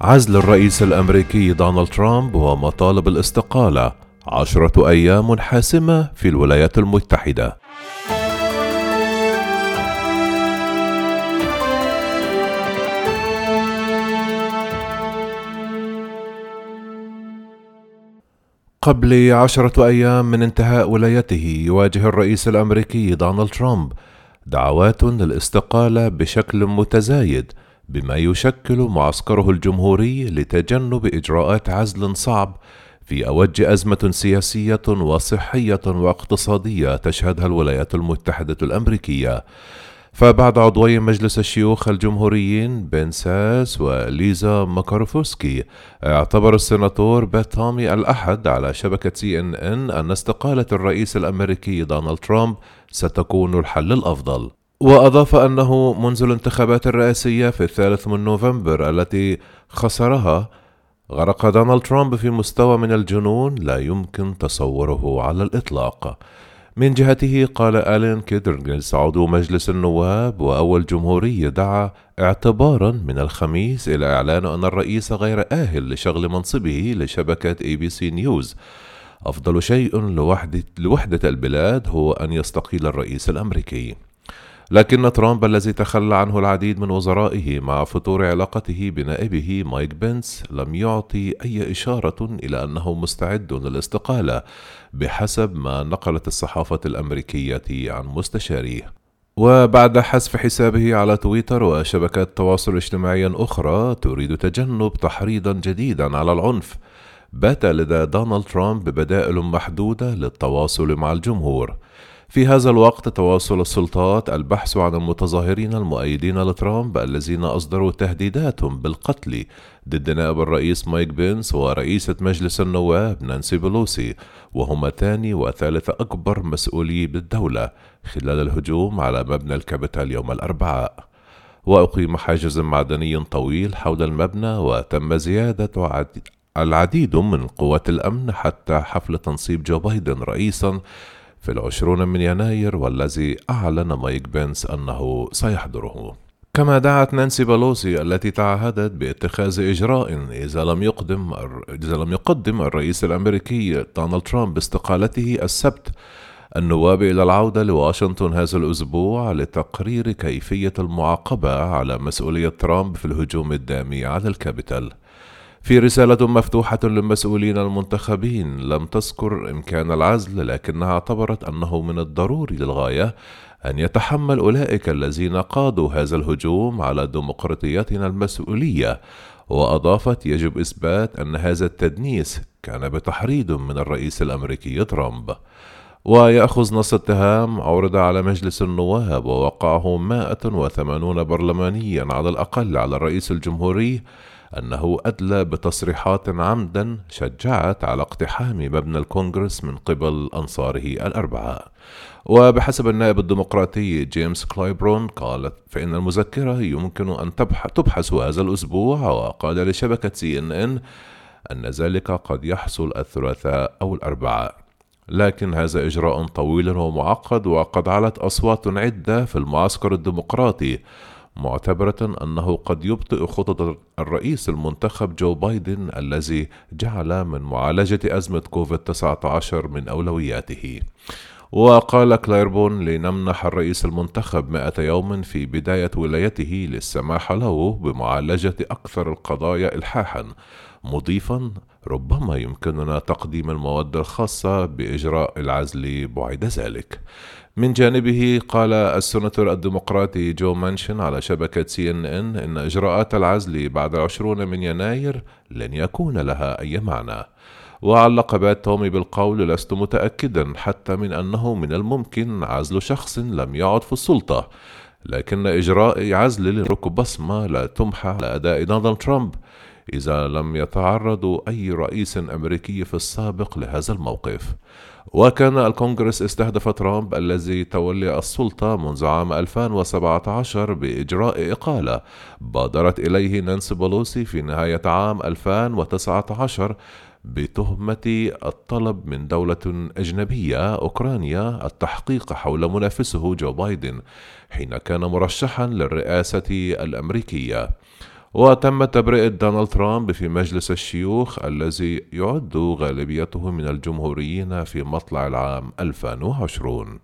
عزل الرئيس الأمريكي دونالد ترامب ومطالب الاستقالة عشرة أيام حاسمة في الولايات المتحدة. قبل عشرة أيام من انتهاء ولايته يواجه الرئيس الأمريكي دونالد ترامب دعوات للاستقالة بشكل متزايد بما يشكل معسكره الجمهوري لتجنب إجراءات عزل صعب في أوج أزمة سياسية وصحية واقتصادية تشهدها الولايات المتحدة الأمريكية. فبعد عضوي مجلس الشيوخ الجمهوريين بن ساس وليزا موركوفسكي اعتبر السناتور بات تومي الأحد على شبكة سي إن إن أن استقالة الرئيس الأمريكي دونالد ترامب ستكون الحل الأفضل. وأضاف أنه منذ الانتخابات الرئاسية في الثالث من نوفمبر التي خسرها غرق دونالد ترامب في مستوى من الجنون لا يمكن تصوره على الإطلاق. من جهته قال آلين كيدرنجز عضو مجلس النواب وأول جمهوري دعا اعتبارا من الخميس إلى إعلان أن الرئيس غير أهل لشغل منصبه لشبكة اي بي سي نيوز أفضل شيء لوحدة, لوحدة البلاد هو أن يستقيل الرئيس الأمريكي. لكن ترامب الذي تخلى عنه العديد من وزرائه مع فتور علاقته بنائبه مايك بنس لم يعطي أي إشارة إلى أنه مستعد للاستقالة بحسب ما نقلت الصحافة الأمريكية عن مستشاريه. وبعد حذف حسابه على تويتر وشبكات تواصل اجتماعي أخرى تريد تجنب تحريضا جديدا على العنف. بات لدى دونالد ترامب بدائل محدودة للتواصل مع الجمهور. في هذا الوقت تواصل السلطات البحث عن المتظاهرين المؤيدين لترامب الذين أصدروا تهديدات بالقتل ضد نائب الرئيس مايك بينس ورئيسة مجلس النواب نانسي بلوسي وهما ثاني وثالث أكبر مسؤولي الدولة خلال الهجوم على مبنى الكابيتال يوم الأربعاء. وأقيم حاجز معدني طويل حول المبنى وتم زيادة العديد من قوات الأمن حتى حفل تنصيب جو بايدن رئيسا في العشرون من يناير والذي أعلن مايك بنس أنه سيحضره كما دعت نانسي بلوسي التي تعهدت باتخاذ إجراء إذا لم يقدم إذا لم يقدم الرئيس الأمريكي دونالد ترامب باستقالته السبت النواب إلى العودة لواشنطن هذا الأسبوع لتقرير كيفية المعاقبة على مسؤولية ترامب في الهجوم الدامي على الكابيتال. في رسالة مفتوحة للمسؤولين المنتخبين لم تذكر إمكان العزل لكنها اعتبرت أنه من الضروري للغاية أن يتحمل أولئك الذين قادوا هذا الهجوم على ديمقراطيتنا المسؤولية. وأضافت يجب إثبات أن هذا التدنيس كان بتحريض من الرئيس الأمريكي ترامب. ويأخذ نص اتهام عرض على مجلس النواب ووقعه 180 برلمانيا على الأقل على الرئيس الجمهوري أنه أدلى بتصريحات عمدا شجعت على اقتحام مبنى الكونغرس من قبل أنصاره الأربعاء. وبحسب النائب الديمقراطي جيمس كلايبورن قال فإن المذكرة يمكن أن تبحث هذا الأسبوع وقال لشبكة سي إن إن أن ذلك قد يحصل الثلاثاء أو الأربعاء. لكن هذا إجراء طويل ومعقد وقد علت أصوات عدة في المعسكر الديمقراطي. معتبرة أنه قد يبطئ خطط الرئيس المنتخب جو بايدن الذي جعل من معالجة أزمة كوفيد 19 من أولوياته. وقال كلايبورن لنمنح الرئيس المنتخب مئة يوم في بداية ولايته للسماح له بمعالجة أكثر القضايا إلحاحا مضيفا ربما يمكننا تقديم المواد الخاصة بإجراء العزل بعد ذلك. من جانبه قال السناتور الديمقراطي جو مانشن على شبكة سي إن إن إن إجراءات العزل بعد العشرون من يناير لن يكون لها أي معنى. وعلق بات تومي بالقول لست متأكدا حتى من أنه من الممكن عزل شخص لم يعد في السلطة. لكن إجراء عزل سيترك بصمة لا تمحى على أداء دونالد ترامب. إذ لم يتعرض أي رئيس أمريكي في السابق لهذا الموقف. وكان الكونغرس استهدف ترامب الذي تولي السلطة منذ عام 2017 بإجراء إقالة. بادرت إليه نانسي بولوسي في نهاية عام 2019 بتهمة الطلب من دولة أجنبية أوكرانيا التحقيق حول منافسه جو بايدن حين كان مرشحا للرئاسة الأمريكية. وتم تبرئة دونالد ترامب في مجلس الشيوخ الذي يعد غالبيته من الجمهوريين في مطلع العام 2020